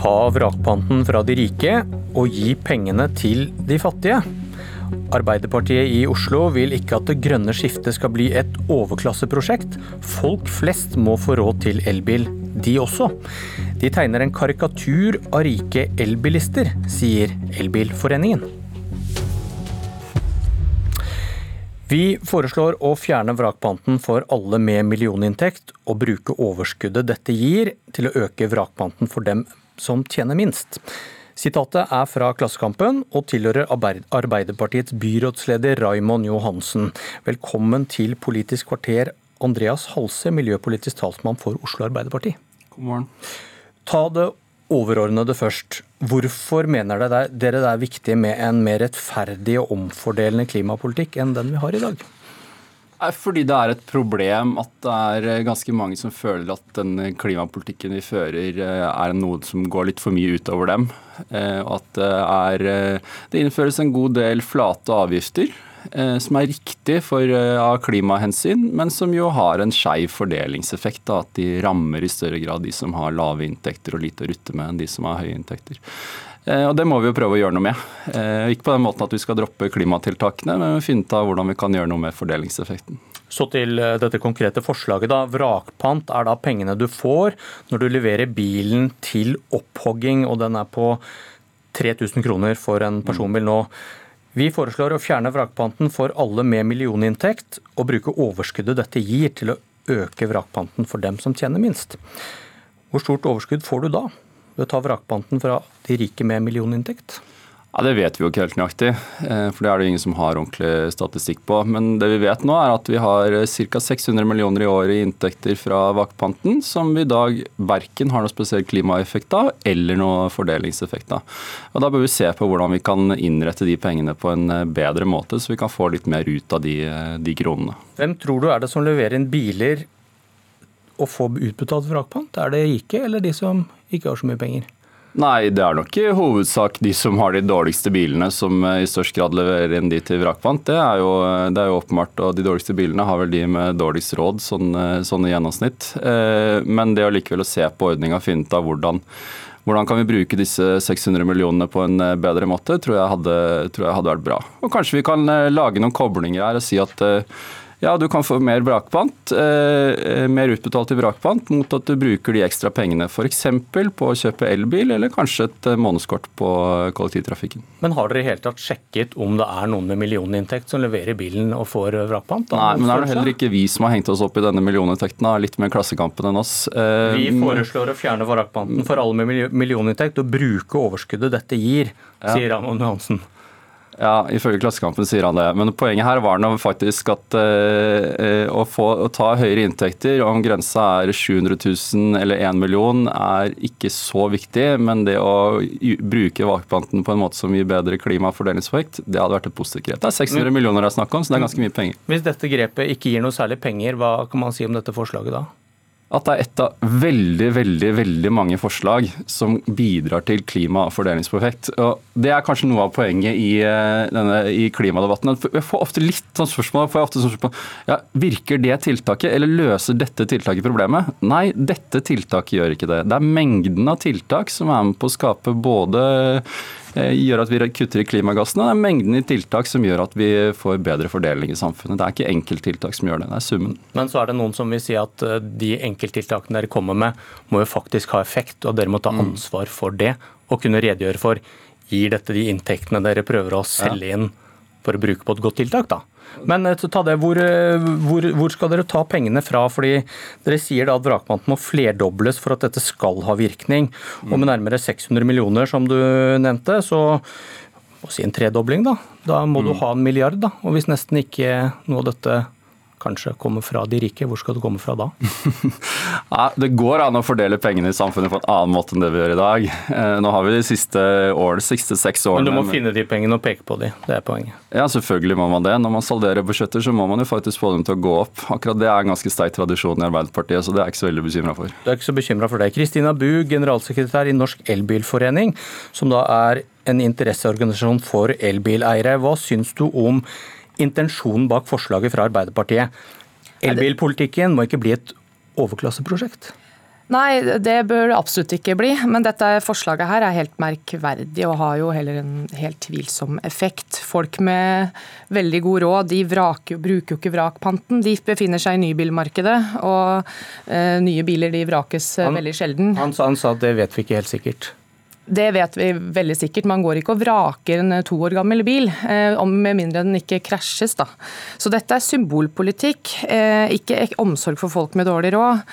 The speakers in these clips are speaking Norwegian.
Ta vrakpanten fra de rike og gi pengene til de fattige. Arbeiderpartiet i Oslo vil ikke at det grønne skiftet skal bli et overklasseprosjekt. Folk flest må få råd til elbil, de også. De tegner en karikatur av rike elbilister, sier Elbilforeningen. Vi foreslår å fjerne vrakpanten for alle med millioninntekt, og bruke overskuddet dette gir til å øke vrakpanten for dem som tjener minst. Sitatet er fra Klassekampen og tilhører Arbeiderpartiets byrådsleder Raimond Johansen. Velkommen til Politisk kvarter, Andreas Halse, miljøpolitisk talsmann for Oslo Arbeiderparti. God morgen. Ta det overordnede først. Hvorfor mener dere det er viktig med en mer rettferdig og omfordelende klimapolitikk enn den vi har i dag? Fordi det er et problem at det er eh, ganske mange som føler at den klimapolitikken vi fører eh, er noe som går litt for mye utover dem. Eh, at det, er, det innføres en god del flate avgifter som er riktig for, av klimahensyn, men som jo har en skeiv fordelingseffekt. Da, at de rammer i større grad de som har lave inntekter og lite å rutte med, enn de som har høye inntekter. Eh, og Det må vi jo prøve å gjøre noe med. Eh, ikke på den måten at vi skal droppe klimatiltakene, men finne ut av hvordan vi kan gjøre noe med fordelingseffekten. Så til eh, dette konkrete forslaget. da. Vrakpant er da pengene du får når du leverer bilen til opphogging, og den er på 3000 kroner for en personbil nå. Vi foreslår å fjerne vrakpanten for alle med millioninntekt, og bruke overskuddet dette gir til å øke vrakpanten for dem som tjener minst. Hvor stort overskudd får du da? Ved å ta vrakpanten fra de rike med millioninntekt? Ja, Det vet vi jo ikke helt nøyaktig, eh, for det er det ingen som har ordentlig statistikk på. Men det vi vet nå er at vi har ca. 600 millioner i året i inntekter fra vakpanten, som vi i dag verken har noe spesiell klimaeffekt av eller noe fordelingseffekt av. Og Da bør vi se på hvordan vi kan innrette de pengene på en eh, bedre måte, så vi kan få litt mer ut av de, eh, de kronene. Hvem tror du er det som leverer inn biler og få utbetalt vrakpant? Er det rike eller de som ikke har så mye penger? Nei, det er nok i hovedsak de som har de dårligste bilene som eh, i størst grad leverer inn de til vrakpant. Det er jo, det er jo åpenbart, og de dårligste bilene har vel de med dårligst råd, sånn, eh, sånn i gjennomsnitt. Eh, men det å likevel se på ordninga, finne ut av hvordan hvordan kan vi bruke disse 600 millionene på en bedre måte, tror jeg hadde, tror jeg hadde vært bra. Og Kanskje vi kan lage noen koblinger her og si at ja, du kan få mer vrakpant, eh, mer utbetalt i vrakpant mot at du bruker de ekstra pengene f.eks. på å kjøpe elbil, eller kanskje et eh, månedskort på kollektivtrafikken. Men har dere i hele tatt sjekket om det er noen med millioninntekt som leverer bilen og får vrakpant? Nei, men det er det heller ikke vi som har hengt oss opp i denne millioninntekten, litt mer Klassekampen enn oss. Eh, vi foreslår å fjerne vrakpanten for alle med millioninntekt og bruke overskuddet dette gir, sier Ramon Johansen. Ja, ifølge Klassekampen sier han det. Men poenget her var nå faktisk at uh, å, få, å, ta høyere inntekter, om grensa er 700 000 eller 1 million, er ikke så viktig. Men det å bruke valgpanten på en måte som gir bedre klima- og fordelingseffekt, det hadde vært et positivt grep. Det er 600 millioner det er snakk om, så det er ganske mye penger. Hvis dette grepet ikke gir noe særlig penger, hva kan man si om dette forslaget da? At det er et av veldig veldig, veldig mange forslag som bidrar til klima- og fordelingsprofekt. Og Det er kanskje noe av poenget i, eh, denne, i klimadebatten. Jeg får ofte litt sånn spørsmål, får jeg ofte sånn spørsmål ja, Virker det tiltaket, eller løser dette tiltaket problemet? Nei, dette tiltaket gjør ikke det. Det er mengden av tiltak som er med på å skape både gjør at vi kutter i klimagassene. Det er mengden i tiltak som gjør at vi får bedre fordeling i samfunnet. Det er ikke enkelttiltak som gjør det, det er summen. Men så er det noen som vil si at eh, de enkelttiltakene dere kommer med, må jo faktisk ha effekt, og dere må ta mm. ansvar for det og kunne redegjøre for gir dette de inntektene dere prøver å selge inn for å bruke på et godt tiltak. da. Men eh, ta det, hvor, eh, hvor, hvor, skal dere ta pengene fra? Fordi Dere sier da at vrakpanten må flerdobles for at dette skal ha virkning. Og med nærmere 600 millioner, som du nevnte, så si en tredobling, da. Da må mm. du ha en milliard. da. Og hvis nesten ikke noe av dette kanskje kommer fra de rike, hvor skal det komme fra da? ja, det går an å fordele pengene i samfunnet på en annen måte enn det vi gjør i dag. Eh, nå har vi de siste årene, siste seks årene Men du må finne de pengene og peke på de, det er poenget? Ja, selvfølgelig må man det. Når man salderer budsjetter, så må man jo faktisk få dem til å gå opp. Akkurat det er en ganske sterk tradisjon i Arbeiderpartiet, så det er jeg ikke så veldig bekymra for. Du er ikke så bekymra for det. Kristina Bu, generalsekretær i Norsk Elbilforening, som da er en interesseorganisasjon for elbileiere. Hva syns du om intensjonen bak forslaget fra Arbeiderpartiet. Elbilpolitikken må ikke bli et overklasseprosjekt? Nei, det bør det absolutt ikke bli. Men dette forslaget her er helt merkverdig og har jo heller en helt tvilsom effekt. Folk med veldig god råd de vraker, bruker jo ikke vrakpanten. De befinner seg i nybilmarkedet, og eh, nye biler de vrakes eh, han, veldig sjelden. Han, han sa at det vet vi ikke helt sikkert. Det vet vi veldig sikkert. Man går ikke og vraker en to år gammel bil, om med mindre den ikke krasjes. Da. Så dette er symbolpolitikk, eh, ikke omsorg for folk med dårlig råd.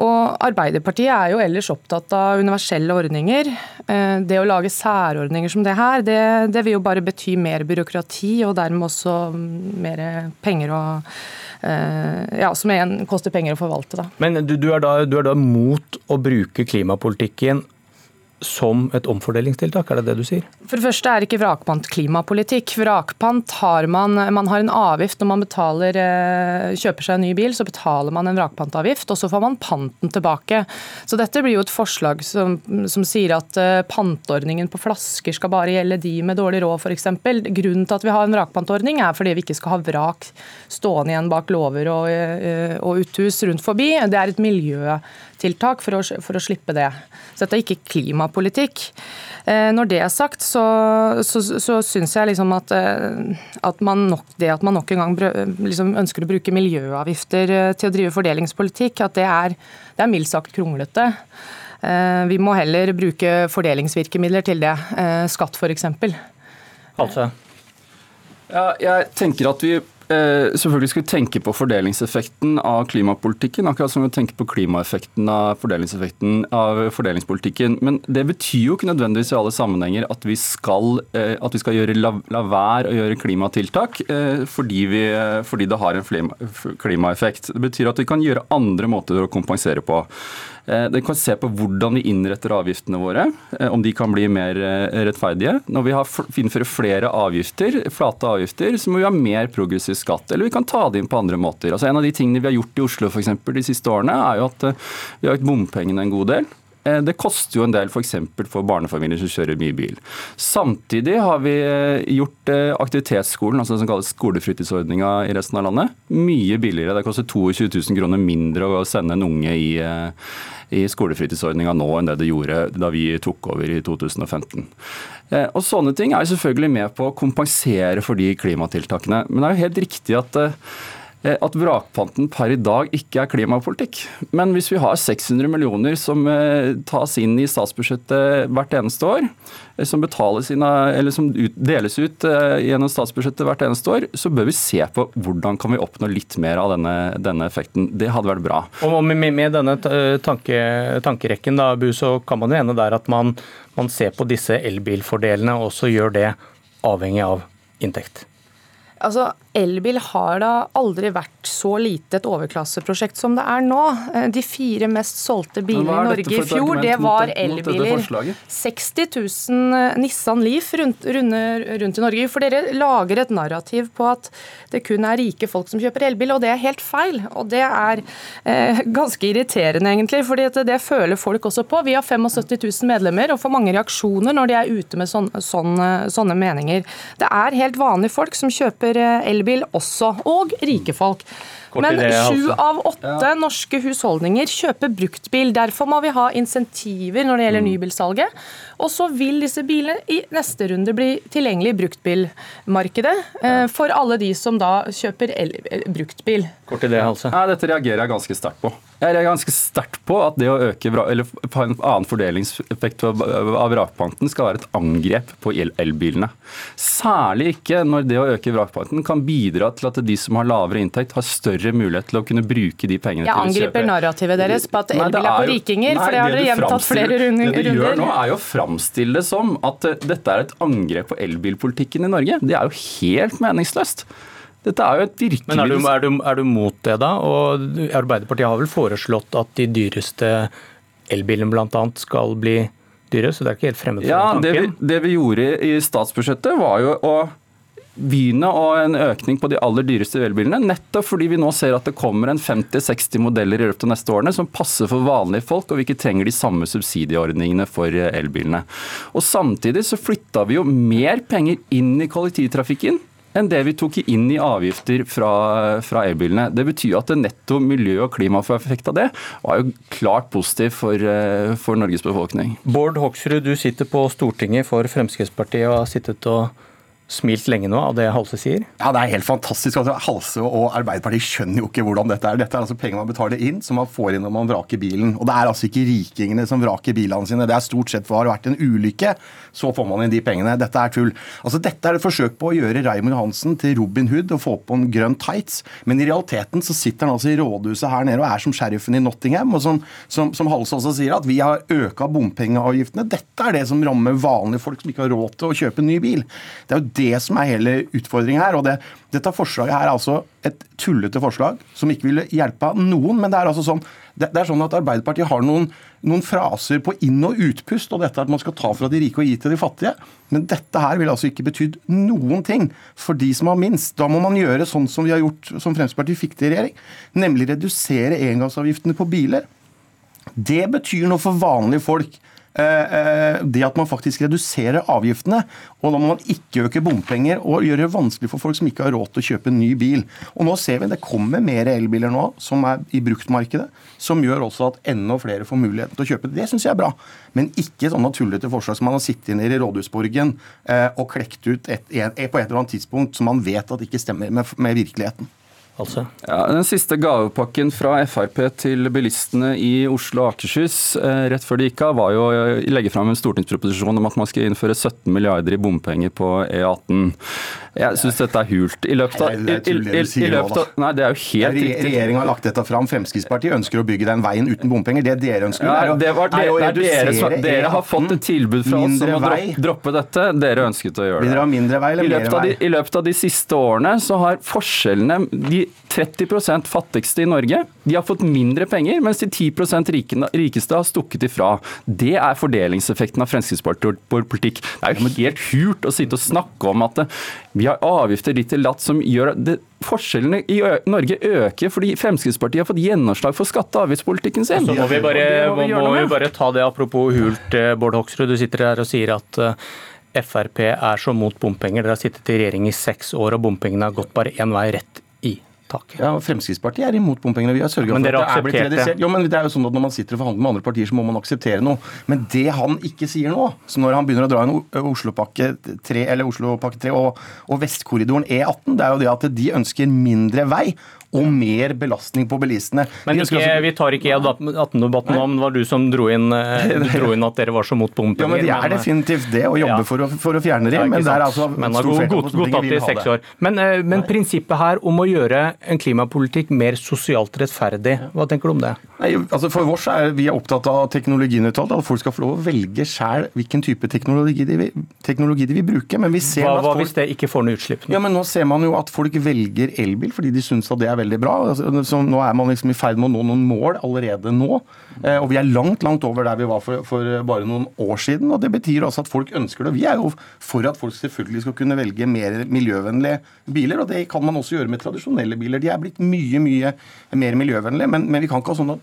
Og Arbeiderpartiet er jo ellers opptatt av universelle ordninger. Eh, det å lage særordninger som det her, det, det vil jo bare bety mer byråkrati og dermed også mer penger og eh, ja, som igjen koster penger å forvalte. Da. Men du, du, er da, du er da mot å bruke klimapolitikken som et omfordelingstiltak, er det det du sier? For det første er ikke vrakpant klimapolitikk. Vrakpant har man Man har en avgift når man betaler, eh, kjøper seg en ny bil, så betaler man en vrakpantavgift, og så får man panten tilbake. Så dette blir jo et forslag som, som sier at eh, panteordningen på flasker skal bare gjelde de med dårlig råd, f.eks. Grunnen til at vi har en vrakpantordning er fordi vi ikke skal ha vrak stående igjen bak låver og, eh, og uthus rundt forbi. Det er et miljøtiltak for å, for å slippe det. Så dette er ikke klimapolitikk. Eh, når det er sagt, så, så, så syns jeg liksom at, eh, at nok, det at man nok en gang liksom ønsker å bruke miljøavgifter eh, til å drive fordelingspolitikk, at det er, det er mildt sagt kronglete. Vi må heller bruke fordelingsvirkemidler til det. Skatt f.eks. Altså. Ja, jeg tenker at vi selvfølgelig skal vi tenke på fordelingseffekten av klimapolitikken, akkurat som vi tenker på klimaeffekten av fordelingseffekten av fordelingspolitikken. Men det betyr jo ikke nødvendigvis i alle sammenhenger at vi skal, eh, at vi skal gjøre, la, la, være å gjøre klimatiltak eh, fordi, vi, fordi det har en klimaeffekt. Det betyr at vi kan gjøre andre måter å kompensere på. Vi kan se på hvordan vi innretter avgiftene våre, eh, om de kan bli mer eh, rettferdige. Når vi innfører flere avgifter, flate avgifter, så må vi ha mer progressiv skatt. Eller vi kan ta det inn på andre måter. Altså En av de tingene vi har gjort i Oslo for eksempel, de siste årene, er jo at vi har økt bompengene en god del. Det koster jo en del f.eks. For, for barnefamilier som kjører mye bil. Samtidig har vi gjort aktivitetsskolen, altså det som kalles skolefritidsordninga i resten av landet, mye billigere. Det koster 22 000 kroner mindre å sende en unge i i skolefritidsordninga nå enn det det gjorde da vi tok over i 2015. Eh, og Sånne ting er selvfølgelig med på å kompensere for de klimatiltakene. Men det er jo helt riktig at eh, Eh, at vrakpanten per i dag ikke er klimapolitikk. Men hvis vi har 600 millioner som eh, tas inn i statsbudsjettet hvert eneste år, som som, inn, som deles ut gjennom statsbudsjettet hvert eneste år, så bør vi se på hvordan kan vi oppnå litt mer av denne, denne effekten. Det hadde vært bra. Og med, med denne tanke, tankerekken da, Bu, så kan man jo ene der at man, man ser på disse elbilfordelene og også gjør det avhengig av inntekt. Altså, Elbil har da aldri vært så lite et overklasseprosjekt som det er nå. Eh, de fire mest solgte bilene i Norge i fjor, det var elbiler. 60 000 eh, Nissan Leaf rundt, rundt, i Norge. For dere lager et narrativ på at det kun er rike folk som kjøper elbil, og det er helt feil. Og det er eh, ganske irriterende, egentlig, for det, det føler folk også på. Vi har 75 000 medlemmer og får mange reaksjoner når de er ute med sånne, sånne, sånne meninger. Det er helt vanlige folk som kjøper elbil elbil også, og rike folk. Men sju av åtte norske husholdninger kjøper bruktbil. Derfor må vi ha insentiver når det gjelder mm. nybilsalget. Og så vil disse bilene i neste runde bli tilgjengelig i bruktbilmarkedet eh, for alle de som da kjøper bruktbil. Kort idé, Halse. Ja, dette reagerer jeg ganske sterkt på. Jeg er ganske sterkt på at det å øke eller ha en annen fordelingseffekt av vrakpanten skal være et angrep på elbilene. Særlig ikke når det å øke vrakpanten kan bidra til at de som har lavere inntekt, har større mulighet til å kunne bruke de pengene jeg til å kjøpe. Jeg angriper narrativet deres på at elbil er på rikinger, nei, for det har dere gjentatt flere runder. Det du gjør nå er jo å framstille det som at eh, dette er et angrep på elbilpolitikken i Norge. Det er jo helt meningsløst. Dette er jo et virkemiddel Men er du, er, du, er du, mot det, da? Og Arbeiderpartiet har vel foreslått at de dyreste elbilene bl.a. skal bli dyre, så det er ikke helt fremmed for ja, tanken? Det vi, det vi gjorde i statsbudsjettet, var jo å begynne og en økning på de aller dyreste elbilene, nettopp fordi vi nå ser at det kommer en 50-60 modeller i løpet av neste årene som passer for vanlige folk, og vi ikke trenger de samme subsidieordningene for elbilene. Og Samtidig så flytta vi jo mer penger inn i kollektivtrafikken enn det vi tok inn i avgifter fra, fra elbilene. Det betyr at det netto miljø- og klimaeffekt av det var jo klart positiv for, eh, for Norges befolkning. Bård Hoksrud, du sitter på Stortinget for Fremskrittspartiet og har sittet og smilt lenge nå av det Halse sier? Ja, Det er helt fantastisk. Altså, Halse og Arbeiderpartiet skjønner jo ikke hvordan dette er. Dette er altså penger man betaler inn, som man får inn når man vraker bilen. Og det er altså ikke rikingene som vraker bilene sine. Det er stort sett for det har vært en ulykke, så får man inn de pengene. Dette er tull. Altså, Dette er et forsøk på å gjøre Raymond Hansen til Robin Hood og få på en grønn tights. Men i realiteten så sitter han altså i rådhuset her nede og er som sheriffen i Nottingham. Og som, som, som Halse også sier, at vi har øka bompengeavgiftene. Dette er det som rammer vanlige folk som ikke har råd til å kjøpe ny bil. Det er jo det som er hele utfordringen her. og det, Dette forslaget her er altså et tullete forslag som ikke ville hjelpe noen. Men det er altså sånn, det, det er sånn at Arbeiderpartiet har noen, noen, fraser på inn- og utpust, og dette at man skal ta fra de rike og gi til de fattige. Men dette her ville altså ikke betydd noen ting for de som har minst. Da må man gjøre sånn som vi har gjort, som Fremskrittspartiet fikk til i regjering, nemlig redusere engangsavgiftene på biler. Det betyr noe for vanlige folk. Eh, eh, det at man faktisk reduserer avgiftene, og da må man ikke øke bompenger og gjøre det vanskelig for folk som ikke har råd til å kjøpe en ny bil. Og nå ser vi Det kommer mer elbiler nå som er i bruktmarkedet, som gjør også at enda flere får muligheten til å kjøpe. Det syns jeg er bra. Men ikke sånne tullete forslag som man har sittet nede i Rådhusborgen eh, og klekt ut et, et, på et eller annet tidspunkt som man vet at ikke stemmer med, med virkeligheten altså? Ja, den siste gavepakken fra Frp til bilistene i Oslo og Akershus eh, rett før de gikk av, var jo å legge fram en stortingsproposisjon om at man skal innføre 17 milliarder i bompenger på E18. Jeg syns dette er hult. I løpet av, i, i, i, i løpet av Nei, det er jo helt riktig. Regjeringa har lagt dette fram. Fremskrittspartiet ønsker å bygge den veien uten bompenger. Det dere ønsker, ja, det var, det, er, dere, som, dere har fått et tilbud fra oss om å droppe dette. Dere ønsket å gjøre det. Vil dere ha mindre vei eller mer vei? I løpet av de siste årene så har forskjellene de 30% fattigste i Norge de har fått mindre penger, mens de 10% rikeste har stukket ifra. Det er fordelingseffekten av Fremskrittspartiets politikk. Det er jo helt hult å sitte og snakke om at vi har avgifter litt til latt som gjør at forskjellene i Norge øker fordi Fremskrittspartiet har fått gjennomslag for skatte- og avgiftspolitikken sin. Så må vi bare, må, må vi bare ta det apropos hult, eh, Bård Hoksrud. Du sitter her og sier at eh, Frp er så mot bompenger. Dere har sittet i regjering i seks år, og bompengene har gått bare én vei rett tak. Ja, Fremskrittspartiet er imot bompenger. Vi har sørga for at det er blitt redusert. Jo, men det er jo sånn at Når man sitter og forhandler med andre partier, så må man akseptere noe. Men det han ikke sier nå, så når han begynner å dra inn Oslopakke 3 eller Oslopakke 3 og, og Vestkorridoren E18, det er jo det at de ønsker mindre vei og mer belastning på bilistene. Men ikke, også... vi tar ikke E18-debatten om det var du som dro inn, eh, dro inn, at dere var så mot bompenger. Ja, men De er men, definitivt det, å jobbe ja. for, å, for, å, fjerne dem. Men det er altså men god, god, godt tatt i seks år. Men, eh, men prinsippet her om å gjøre en klimapolitikk mer sosialt rettferdig, hva tenker du om det? Nei, altså For oss er vi er opptatt av teknologinøytralt, at folk skal få lov å velge sjøl hvilken type teknologi de, vil, teknologi de vil bruke. Men vi ser hva, at folk... hva hvis det ikke får noe utslipp? Ja, men Nå ser man jo at folk velger elbil fordi de syns at det er veldig bra. Altså, så nå er man liksom i ferd med å nå noen mål allerede nå. Eh, og vi er langt, langt over der vi var for, for bare noen år siden. Og det betyr også at folk ønsker det. Vi er jo for at folk selvfølgelig skal kunne velge mer miljøvennlige biler. Og det kan man også gjøre med tradisjonelle biler. De er blitt mye, mye mer miljøvennlige. Men, men vi kan ikke ha sånne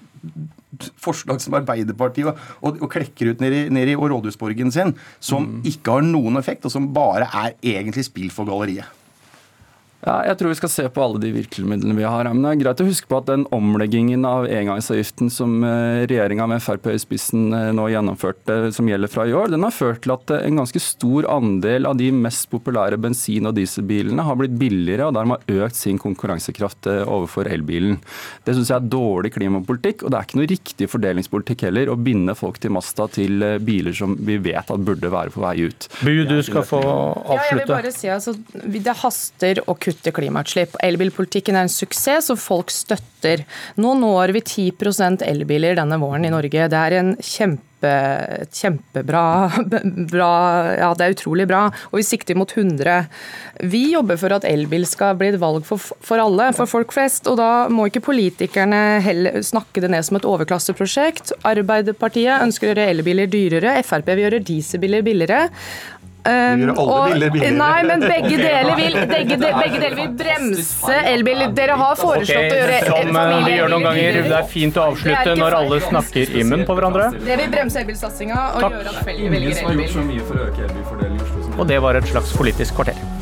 forslag som Arbeiderpartiet og, og, klekker ut nede, i, i rådhusborgen sin, som mm. ikke har noen effekt, og som bare er egentlig spill for galleriet. Ja, jeg tror vi skal se på alle de virkemidlene vi har. Men det er greit å huske på at den omleggingen av engangsavgiften som eh, regjeringa med Frp i spissen eh, nå gjennomførte, som gjelder fra i år, den har ført til at eh, en ganske stor andel av de mest populære bensin- og dieselbilene har blitt billigere, og dermed har økt sin konkurransekraft overfor elbilen. Det syns jeg er dårlig klimapolitikk, og det er ikke noe riktig fordelingspolitikk heller å binde folk til masta til biler som vi vet at burde være på vei ut. Bu, du skal få avslutte. Ja, jeg vil bare si altså, Det haster å kutte kutte klimautslipp. Elbilpolitikken er en suksess som folk støtter. Nå når vi 10% elbiler denne våren i Norge. Det er en kjempe kjempebra bra, Ja, det er utrolig bra. Og vi sikter mot 100. Vi jobber for at elbil skal bli et valg for, for alle, for folk flest. Og da må ikke politikerne heller snakke det ned som et overklasseprosjekt. Arbeiderpartiet ønsker å gjøre elbiler dyrere, Frp vil gjøre dieselbiler billigere. Um, og, nei, men begge deler vil, begge, begge deler vil bremse elbiler. Dere har foreslått okay, å gjøre Som eh, vi gjør noen ganger. Det er fint å avslutte når alle snakker i munnen på hverandre. Det vil bremse elbilsatsinga og Takk. gjøre at flere velger elbil. Og det var et slags politisk kvarter.